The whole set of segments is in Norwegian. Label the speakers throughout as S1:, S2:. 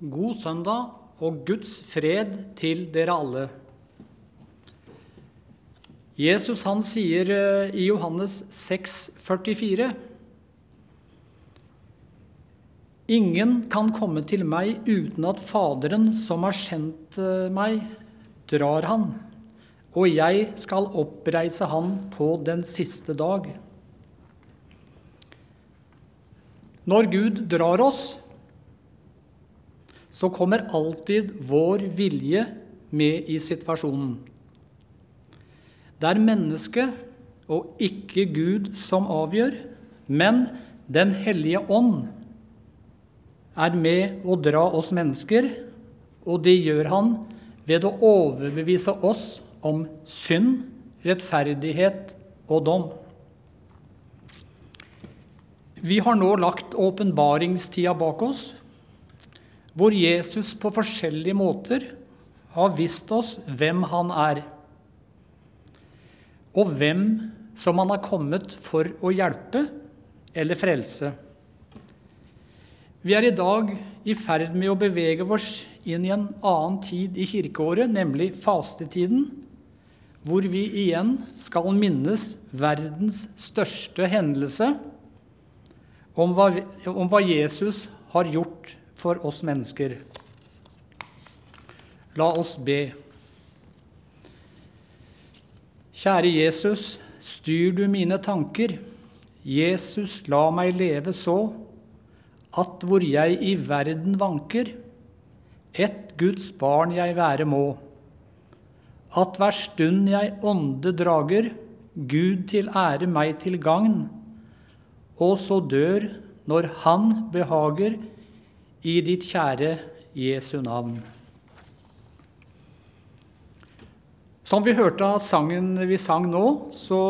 S1: God søndag og Guds fred til dere alle. Jesus han sier eh, i Johannes 6, 44 Ingen kan komme til meg uten at Faderen som har sendt eh, meg, drar han, og jeg skal oppreise han på den siste dag. Når Gud drar oss, så kommer alltid vår vilje med i situasjonen. Det er mennesket og ikke Gud som avgjør, men Den hellige ånd er med å dra oss mennesker, og det gjør han ved å overbevise oss om synd, rettferdighet og dom. Vi har nå lagt åpenbaringstida bak oss, hvor Jesus på forskjellige måter har vist oss hvem han er, og hvem som han har kommet for å hjelpe eller frelse. Vi er i dag i ferd med å bevege oss inn i en annen tid i kirkeåret, nemlig fastetiden, hvor vi igjen skal minnes verdens største hendelse om hva, om hva Jesus har gjort for oss mennesker. La oss be. Kjære Jesus, styr du mine tanker. Jesus, la meg leve så at hvor jeg i verden vanker, ett Guds barn jeg være må. At hver stund jeg ånde drager, Gud til ære meg til gagn, og så dør når Han behager, i ditt kjære Jesu navn. Som vi hørte av sangen vi sang nå, så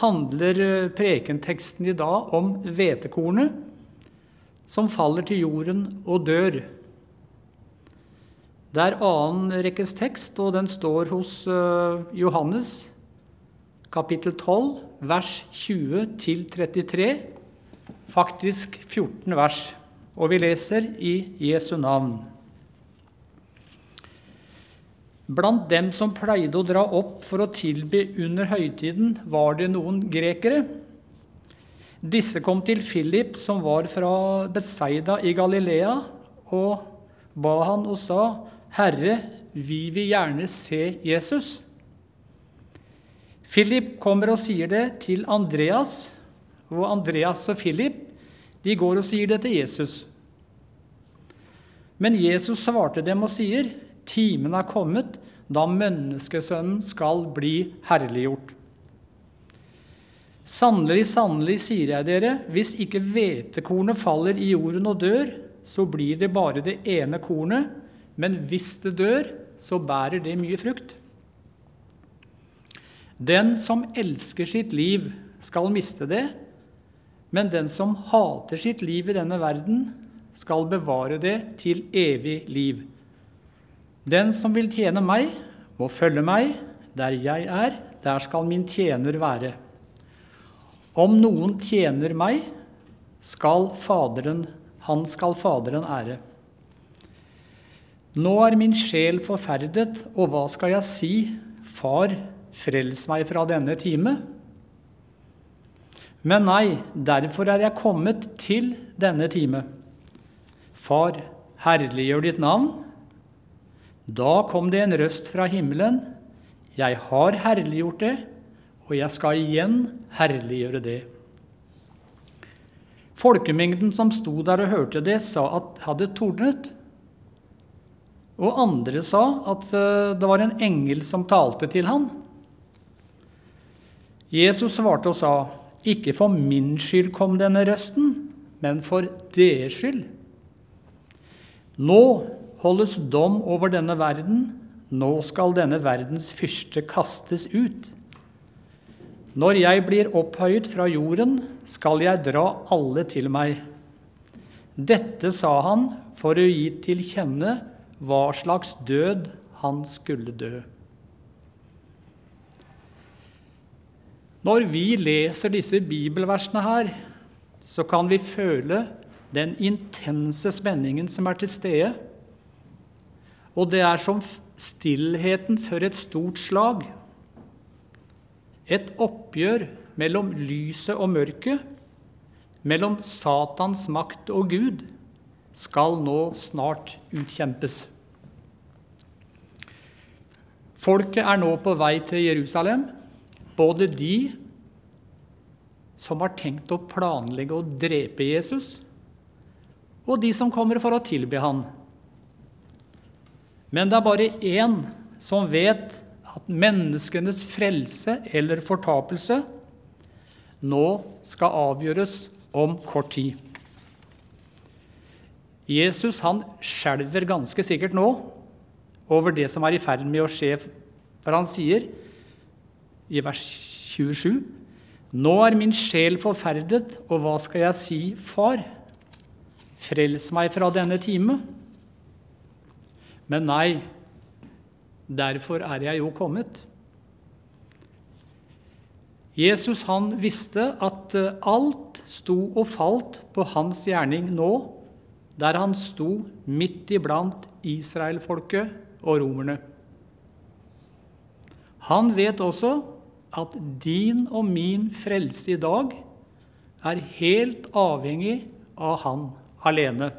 S1: handler prekenteksten i dag om hvetekornet som faller til jorden og dør. Det er annen rekkes tekst, og den står hos Johannes, kapittel 12, vers 20-33. Faktisk 14 vers. Og vi leser i Jesu navn. Blant dem som pleide å dra opp for å tilbe under høytiden, var det noen grekere. Disse kom til Philip, som var fra Betseida i Galilea, og ba han og sa, 'Herre, vi vil gjerne se Jesus.' Philip kommer og sier det til Andreas, og Andreas og Philip de går og sier det til Jesus. Men Jesus svarte dem og sier, 'Timen er kommet da menneskesønnen skal bli herliggjort.' Sannelig, sannelig, sier jeg dere, hvis ikke hvetekornet faller i jorden og dør, så blir det bare det ene kornet, men hvis det dør, så bærer det mye frukt. Den som elsker sitt liv, skal miste det, men den som hater sitt liv i denne verden, skal bevare det til evig liv. Den som vil tjene meg, må følge meg. Der jeg er, der skal min tjener være. Om noen tjener meg, skal faderen, han skal Faderen ære. Nå er min sjel forferdet, og hva skal jeg si? Far, frels meg fra denne time. Men nei, derfor er jeg kommet til denne time. Far, herliggjør ditt navn. Da kom det en røst fra himmelen. Jeg har herliggjort det, og jeg skal igjen herliggjøre det. Folkemengden som sto der og hørte det, sa at det hadde tordnet. Og andre sa at det var en engel som talte til han. Jesus svarte og sa, 'Ikke for min skyld kom denne røsten, men for deres skyld.' Nå holdes dom over denne verden, nå skal denne verdens fyrste kastes ut. Når jeg blir opphøyet fra jorden, skal jeg dra alle til meg. Dette sa han for å gi til kjenne hva slags død han skulle dø. Når vi leser disse bibelversene her, så kan vi føle den intense spenningen som er til stede Og det er som stillheten før et stort slag. Et oppgjør mellom lyset og mørket, mellom Satans makt og Gud, skal nå snart utkjempes. Folket er nå på vei til Jerusalem, både de som har tenkt å planlegge å drepe Jesus, og de som kommer for å tilbe han. Men det er bare én som vet at menneskenes frelse eller fortapelse nå skal avgjøres om kort tid. Jesus han skjelver ganske sikkert nå over det som er i ferd med å skje, for han sier i vers 27 Nå er min sjel forferdet, og hva skal jeg si, far? Frels meg fra denne time. Men nei, derfor er jeg jo kommet. Jesus han visste at eh, alt sto og falt på hans gjerning nå, der han sto midt iblant israelfolket og romerne. Han vet også at din og min frelse i dag er helt avhengig av Han alene.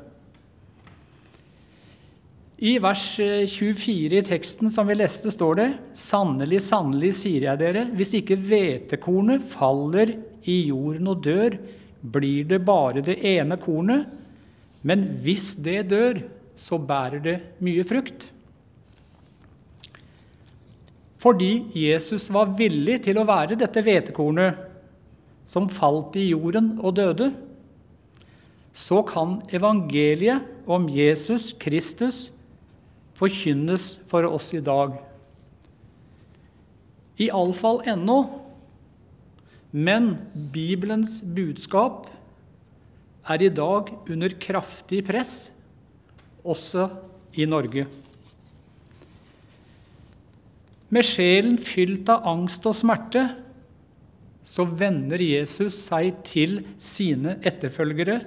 S1: I vers 24 i teksten som vi leste, står det:" Sannelig, sannelig, sier jeg dere, hvis ikke hvetekornet faller i jorden og dør, blir det bare det ene kornet, men hvis det dør, så bærer det mye frukt. Fordi Jesus var villig til å være dette hvetekornet som falt i jorden og døde, så kan evangeliet om Jesus Kristus forkynnes for oss i dag. Iallfall ennå, men Bibelens budskap er i dag under kraftig press, også i Norge. Med sjelen fylt av angst og smerte så vender Jesus seg til sine etterfølgere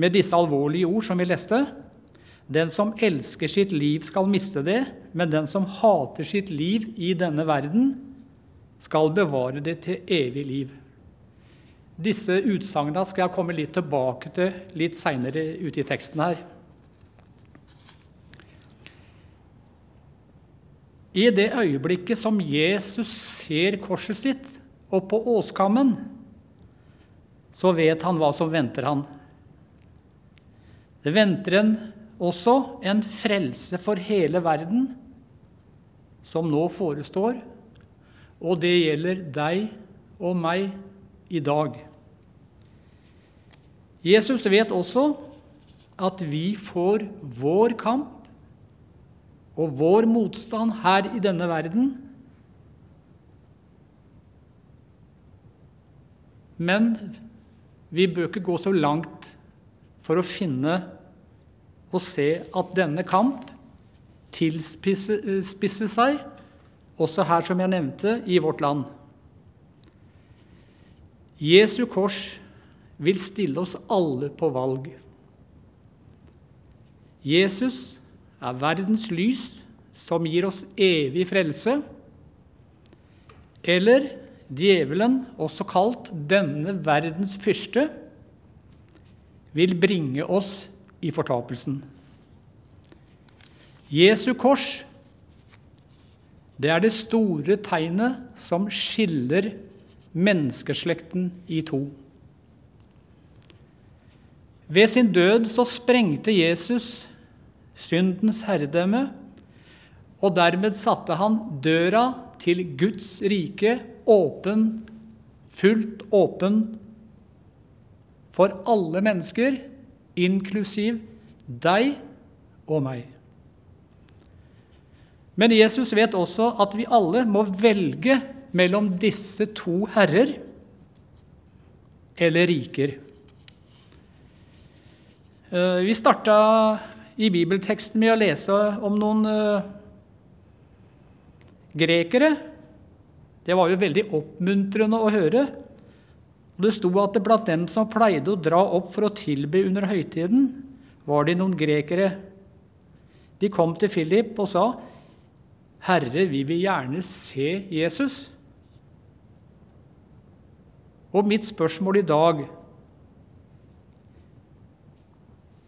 S1: med disse alvorlige ord som vi leste. Den som elsker sitt liv, skal miste det, men den som hater sitt liv i denne verden, skal bevare det til evig liv. Disse utsagnene skal jeg komme litt tilbake til litt seinere ute i teksten her. I det øyeblikket som Jesus ser korset sitt oppå åskammen, så vet han hva som venter han. Det venter en også en frelse for hele verden, som nå forestår, og det gjelder deg og meg i dag. Jesus vet også at vi får vår kamp og vår motstand her i denne verden. Men vi bør ikke gå så langt for å finne og se at denne kamp tilspisser seg, også her, som jeg nevnte, i vårt land. Jesu kors vil stille oss alle på valg. Jesus er verdens lys som gir oss evig frelse, eller djevelen, også kalt denne verdens fyrste, vil bringe oss i fortapelsen. Jesu kors, det er det store tegnet som skiller menneskeslekten i to. Ved sin død så sprengte Jesus syndens herredømme, og dermed satte han døra til Guds rike åpen, fullt åpen for alle mennesker, inklusiv deg og meg. Men Jesus vet også at vi alle må velge mellom disse to herrer eller riker. Eh, vi starta i bibelteksten med å lese om noen uh, grekere. Det var jo veldig oppmuntrende å høre. Det sto at det blant dem som pleide å dra opp for å tilbe under høytiden, var det noen grekere. De kom til Philip og sa, 'Herre, vi vil gjerne se Jesus.' Og mitt spørsmål i dag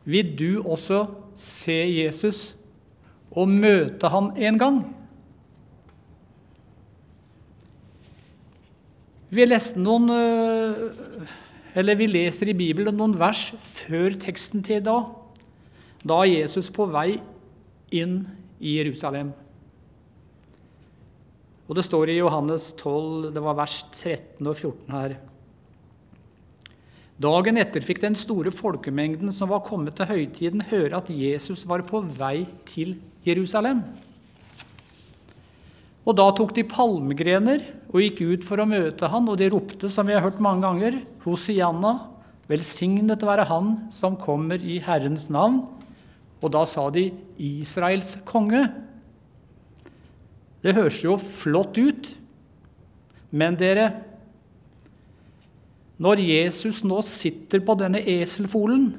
S1: Vil du også se Jesus og møte han en gang? Vi noen eller vi leser i Bibelen noen vers før teksten til da. Da er Jesus på vei inn i Jerusalem. Og Det står i Johannes 12, det var vers 13 og 14 her. Dagen etter fikk den store folkemengden som var kommet til høytiden, høre at Jesus var på vei til Jerusalem. Og Da tok de palmegrener og gikk ut for å møte han, og de ropte, som vi har hørt mange ganger, Hosianna, velsignet være Han som kommer i Herrens navn. Og da sa de Israels konge. Det høres jo flott ut, men dere Når Jesus nå sitter på denne eselfolen,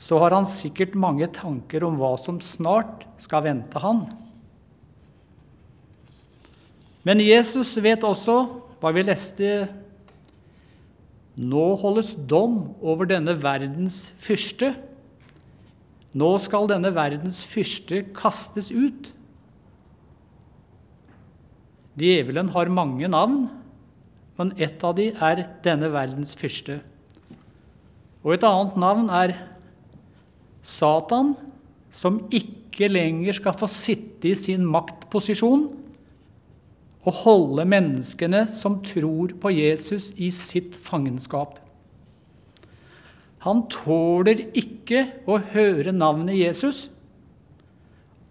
S1: så har han sikkert mange tanker om hva som snart skal vente han. Men Jesus vet også hva vi leste Nå holdes dom over denne verdens fyrste. Nå skal denne verdens fyrste kastes ut. Djevelen har mange navn, men ett av de er denne verdens fyrste. Og et annet navn er Satan, som ikke lenger skal få sitte i sin maktposisjon, og holde menneskene som tror på Jesus, i sitt fangenskap. Han tåler ikke å høre navnet Jesus,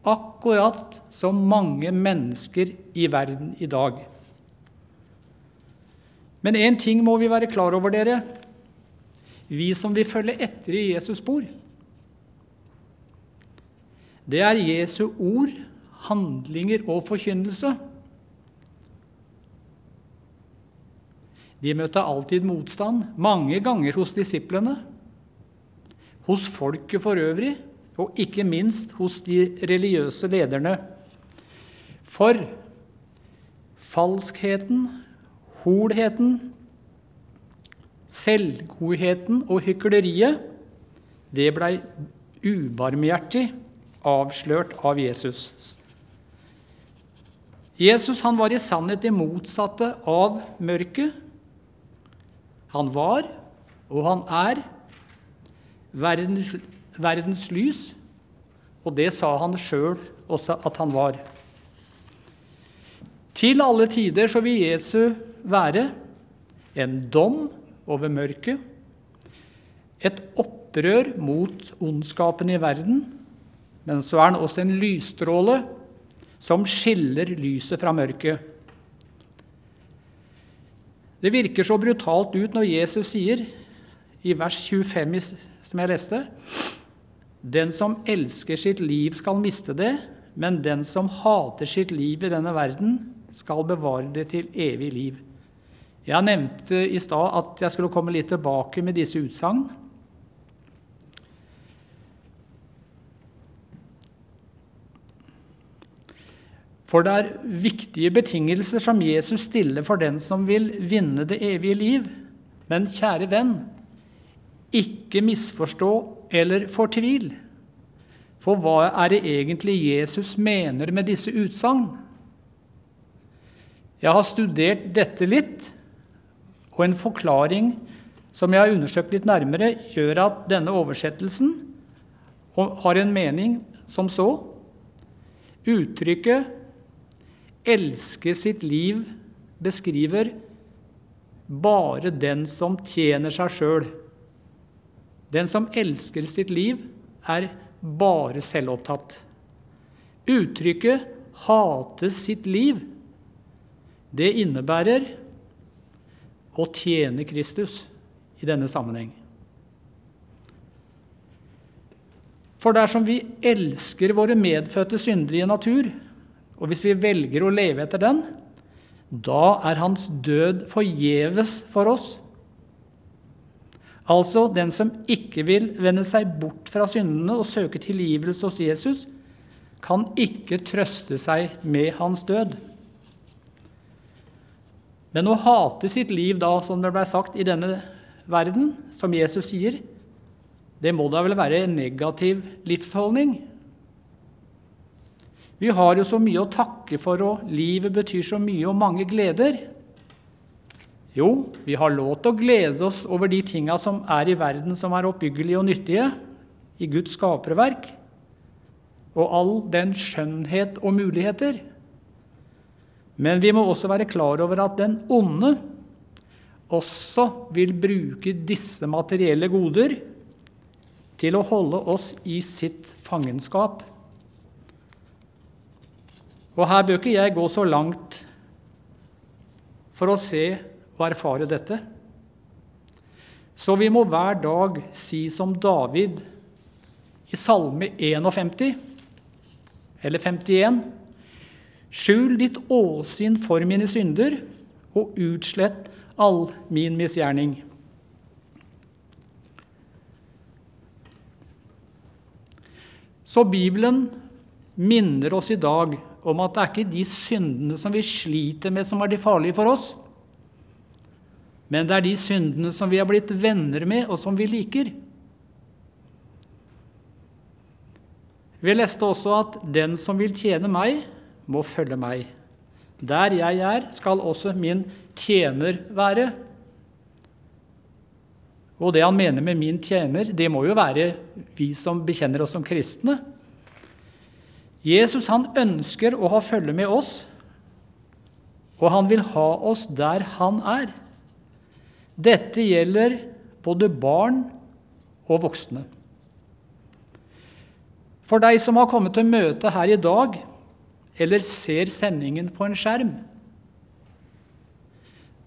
S1: akkurat som mange mennesker i verden i dag. Men én ting må vi være klar over, dere, vi som vil følge etter i Jesus' spor. Det er Jesu ord, handlinger og forkynnelse De møtte alltid motstand, mange ganger hos disiplene, hos folket for øvrig, og ikke minst hos de religiøse lederne. For falskheten, holheten, selvgodheten og hykleriet, det blei ubarmhjertig avslørt av Jesus. Jesus han var i sannhet det motsatte av mørket. Han var, og han er, verdens, verdens lys, og det sa han sjøl også at han var. Til alle tider så vil Jesu være en dom over mørket, et opprør mot ondskapen i verden, men så er den også en lysstråle som skiller lyset fra mørket. Det virker så brutalt ut når Jesus sier i vers 25 som jeg leste Den som elsker sitt liv, skal miste det, men den som hater sitt liv i denne verden, skal bevare det til evig liv. Jeg nevnte i stad at jeg skulle komme litt tilbake med disse utsagn. For det er viktige betingelser som Jesus stiller for den som vil vinne det evige liv. Men kjære venn, ikke misforstå eller fortvil. For hva er det egentlig Jesus mener med disse utsagn? Jeg har studert dette litt, og en forklaring som jeg har undersøkt litt nærmere, gjør at denne oversettelsen har en mening som så. Uttrykket elske sitt liv beskriver bare den som tjener seg sjøl. Den som elsker sitt liv, er bare selvopptatt. Uttrykket 'hate sitt liv' det innebærer å tjene Kristus i denne sammenheng. For dersom vi elsker våre medfødte syndelige natur, og hvis vi velger å leve etter den, da er hans død forgjeves for oss. Altså den som ikke vil vende seg bort fra syndene og søke tilgivelse hos Jesus, kan ikke trøste seg med hans død. Men å hate sitt liv da, som det ble sagt, i denne verden, som Jesus sier, det må da vel være en negativ livsholdning? Vi har jo så mye å takke for, og livet betyr så mye og mange gleder. Jo, vi har lov til å glede oss over de tinga som er i verden som er oppbyggelige og nyttige, i Guds skaperverk, og all den skjønnhet og muligheter. Men vi må også være klar over at den onde også vil bruke disse materielle goder til å holde oss i sitt fangenskap. Og her bør ikke jeg gå så langt for å se og erfare dette. Så vi må hver dag si som David i Salme 51 eller 51.: Skjul ditt åsyn for mine synder, og utslett all min misgjerning. Så Bibelen minner oss i dag om at det er ikke de syndene som vi sliter med, som er de farlige for oss. Men det er de syndene som vi har blitt venner med, og som vi liker. Vi leste også at 'den som vil tjene meg, må følge meg'. Der jeg er, skal også min tjener være. Og det han mener med 'min tjener', det må jo være vi som bekjenner oss som kristne. Jesus han ønsker å ha følge med oss, og han vil ha oss der han er. Dette gjelder både barn og voksne. For deg som har kommet til møte her i dag, eller ser sendingen på en skjerm,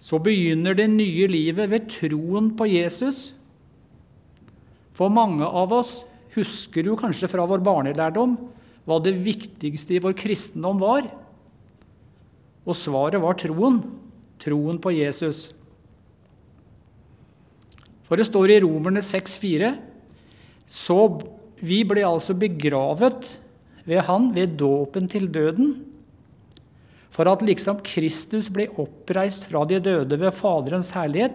S1: så begynner det nye livet ved troen på Jesus. For mange av oss husker jo kanskje fra vår barnelærdom hva det viktigste i vår kristendom var. Og svaret var troen. Troen på Jesus. For det står i Romerne 6,4.: Så vi ble altså begravet ved Han ved dåpen til døden, for at liksom Kristus ble oppreist fra de døde ved Faderens herlighet,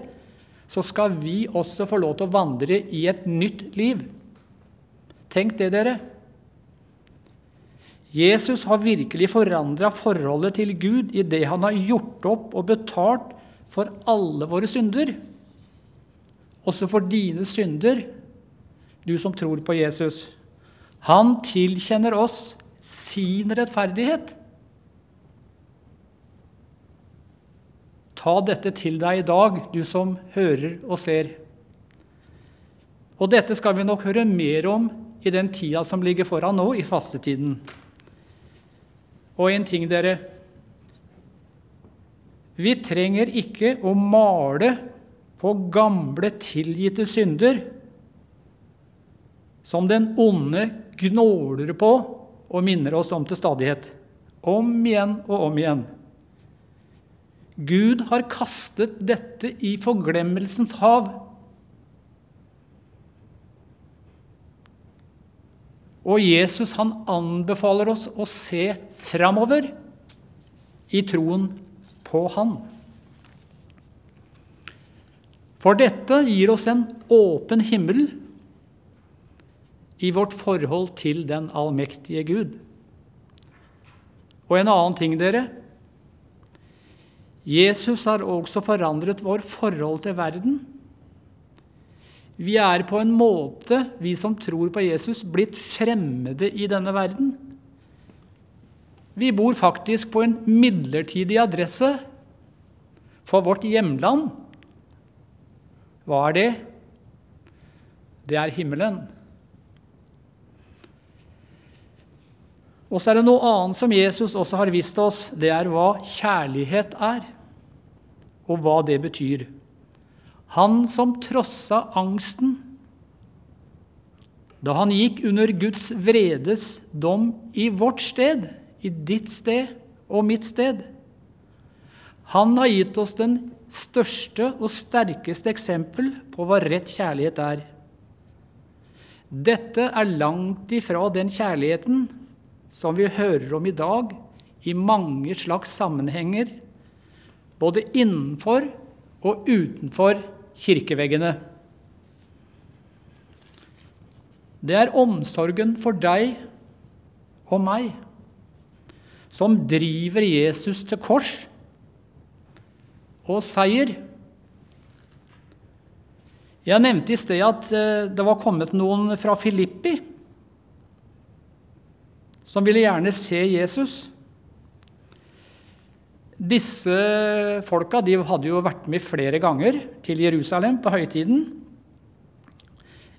S1: så skal vi også få lov til å vandre i et nytt liv. Tenk det, dere. Jesus har virkelig forandra forholdet til Gud i det han har gjort opp og betalt for alle våre synder også for dine synder, du som tror på Jesus. Han tilkjenner oss sin rettferdighet. Ta dette til deg i dag, du som hører og ser. Og dette skal vi nok høre mer om i den tida som ligger foran nå, i fastetiden. Og en ting, dere. Vi trenger ikke å male på gamle, tilgitte synder som den onde gnåler på og minner oss om til stadighet. Om igjen og om igjen. Gud har kastet dette i forglemmelsens hav. Og Jesus han anbefaler oss å se framover i troen på Han. For dette gir oss en åpen himmel i vårt forhold til den allmektige Gud. Og en annen ting, dere. Jesus har også forandret vår forhold til verden. Vi er på en måte, vi som tror på Jesus, blitt fremmede i denne verden. Vi bor faktisk på en midlertidig adresse for vårt hjemland hva er det? Det er himmelen. Og så er det noe annet som Jesus også har vist oss. Det er hva kjærlighet er, og hva det betyr. Han som trossa angsten da han gikk under Guds vredes dom i vårt sted, i ditt sted og mitt sted. Han har gitt oss den største og sterkeste eksempel på hva rett kjærlighet er. Dette er langt ifra den kjærligheten som vi hører om i dag i mange slags sammenhenger, både innenfor og utenfor kirkeveggene. Det er omsorgen for deg og meg som driver Jesus til kors og seier. Jeg nevnte i sted at eh, det var kommet noen fra Filippi som ville gjerne se Jesus. Disse folka de hadde jo vært med flere ganger til Jerusalem på høytiden.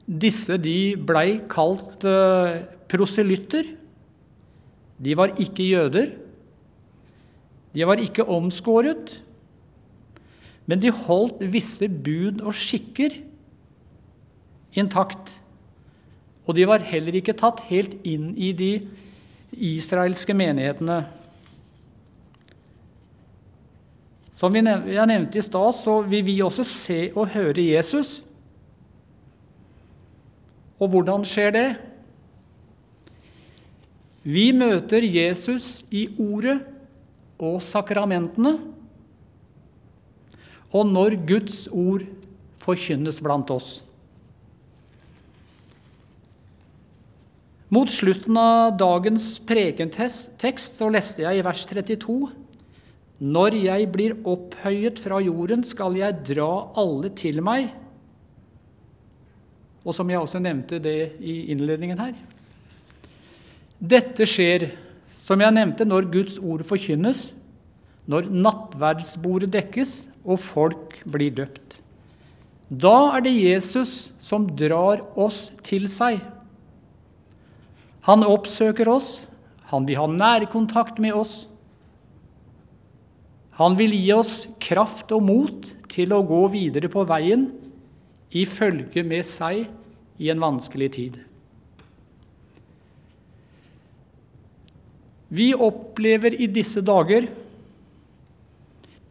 S1: Disse de blei kalt uh, proselytter. De var ikke jøder. De var ikke omskåret. Men de holdt visse bud og skikker intakt. Og de var heller ikke tatt helt inn i de israelske menighetene. Som jeg nevnte i stad, så vil vi også se og høre Jesus. Og hvordan skjer det? Vi møter Jesus i ordet og sakramentene, og når Guds ord forkynnes blant oss. Mot slutten av dagens prekentekst så leste jeg i vers 32.: Når jeg blir opphøyet fra jorden, skal jeg dra alle til meg. Og som jeg også nevnte det i innledningen her. Dette skjer, som jeg nevnte, når Guds ord forkynnes, når nattverdsbordet dekkes og folk blir døpt. Da er det Jesus som drar oss til seg. Han oppsøker oss, han vil ha nærkontakt med oss. Han vil gi oss kraft og mot til å gå videre på veien i følge med seg i en vanskelig tid. Vi opplever i disse dager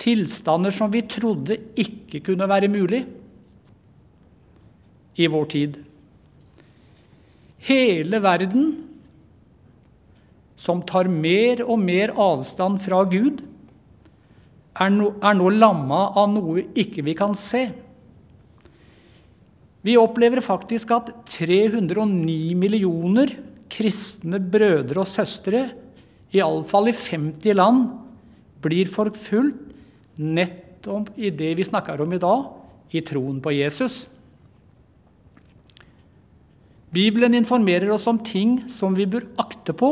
S1: tilstander som vi trodde ikke kunne være mulig i vår tid. Hele verden, som tar mer og mer avstand fra Gud, er nå, er nå lamma av noe ikke vi kan se. Vi opplever faktisk at 309 millioner kristne brødre og søstre iallfall i 50 land, blir forfulgt nettopp i det vi snakker om i dag, i troen på Jesus. Bibelen informerer oss om ting som vi bør akte på.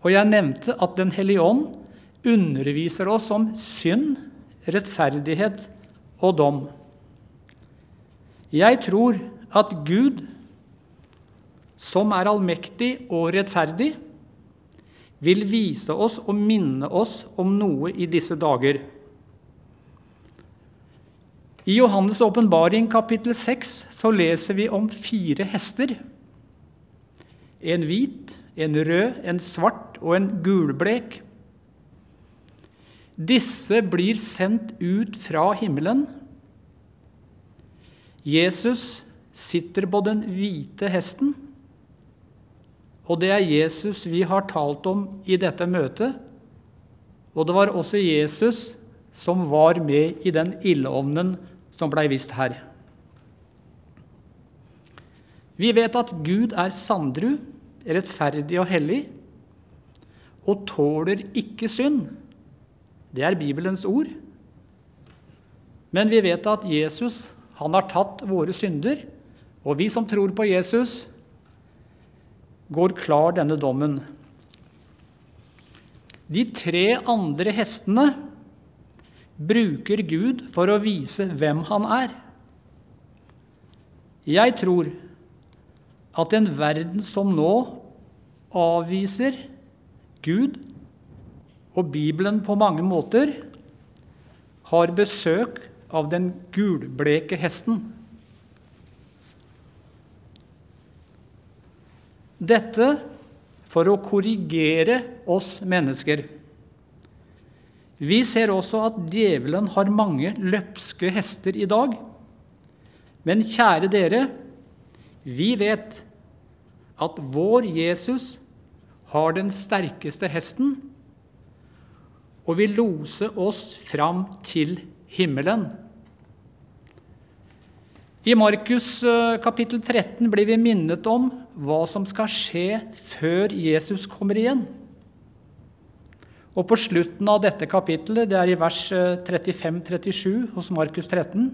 S1: Og jeg nevnte at Den hellige ånd underviser oss om synd, rettferdighet og dom. Jeg tror at Gud som er allmektig og rettferdig, vil vise oss og minne oss om noe i disse dager. I Johannes' åpenbaring kapittel 6 så leser vi om fire hester. En hvit, en rød, en svart og en gulblek. Disse blir sendt ut fra himmelen. Jesus sitter på den hvite hesten og det er Jesus vi har talt om i dette møtet. Og det var også Jesus som var med i den ildovnen som blei vist her. Vi vet at Gud er sandru, rettferdig og hellig, og tåler ikke synd. Det er Bibelens ord. Men vi vet at Jesus han har tatt våre synder, og vi som tror på Jesus, går klar denne dommen. De tre andre hestene bruker Gud for å vise hvem han er. Jeg tror at en verden som nå avviser Gud og Bibelen på mange måter, har besøk av den gulbleke hesten. Dette for å korrigere oss mennesker Vi ser også at djevelen har mange løpske hester i dag. Men kjære dere, vi vet at vår Jesus har den sterkeste hesten og vil lose oss fram til himmelen. I Markus eh, kapittel 13 blir vi minnet om hva som skal skje før Jesus kommer igjen. Og på slutten av dette kapittelet, det er i vers 35-37 eh, hos Markus 13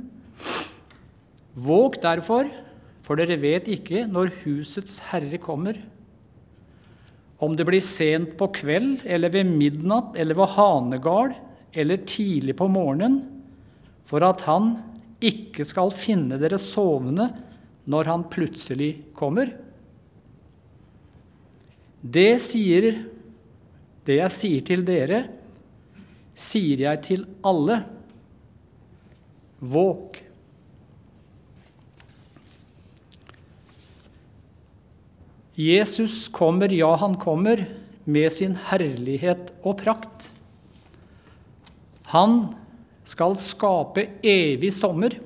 S1: Våg derfor, for dere vet ikke når husets herre kommer. Om det blir sent på kveld eller ved midnatt eller ved hanegard eller tidlig på morgenen, for at han ikke skal finne dere sovende når han plutselig kommer. Det sier det jeg sier til dere, sier jeg til alle. Våk. Jesus kommer, ja, han kommer, med sin herlighet og prakt. Han skal skape evig sommer,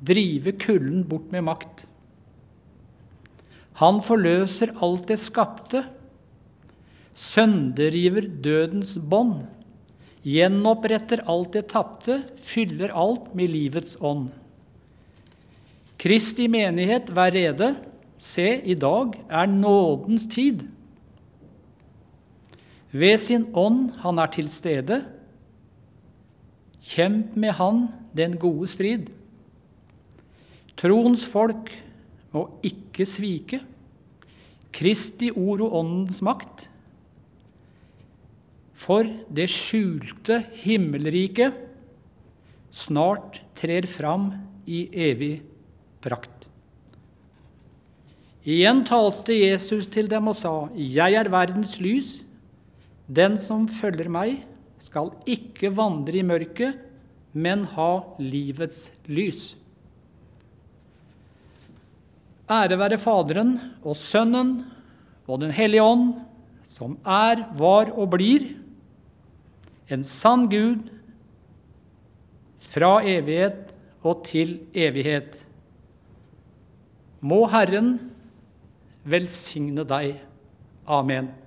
S1: drive kulden bort med makt. Han forløser alt det skapte, sønderriver dødens bånd, gjenoppretter alt det tapte, fyller alt med livets ånd. Kristi menighet, vær rede. Se, i dag er nådens tid. Ved sin ånd han er til stede, Kjemp med Han den gode strid. Troens folk må ikke svike. Kristi ord og åndens makt. For det skjulte himmelriket snart trer fram i evig prakt. Igjen talte Jesus til dem og sa, Jeg er verdens lys. Den som følger meg, skal ikke vandre i mørket, men ha livets lys. Ære være Faderen og Sønnen og Den hellige ånd, som er, var og blir en sann Gud fra evighet og til evighet. Må Herren velsigne deg. Amen.